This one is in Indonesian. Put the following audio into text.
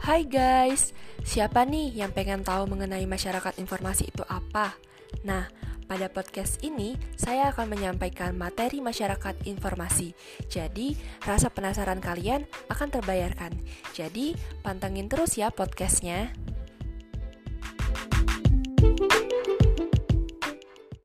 Hai guys, siapa nih yang pengen tahu mengenai masyarakat informasi itu apa? Nah, pada podcast ini saya akan menyampaikan materi masyarakat informasi. Jadi, rasa penasaran kalian akan terbayarkan. Jadi, pantengin terus ya podcastnya.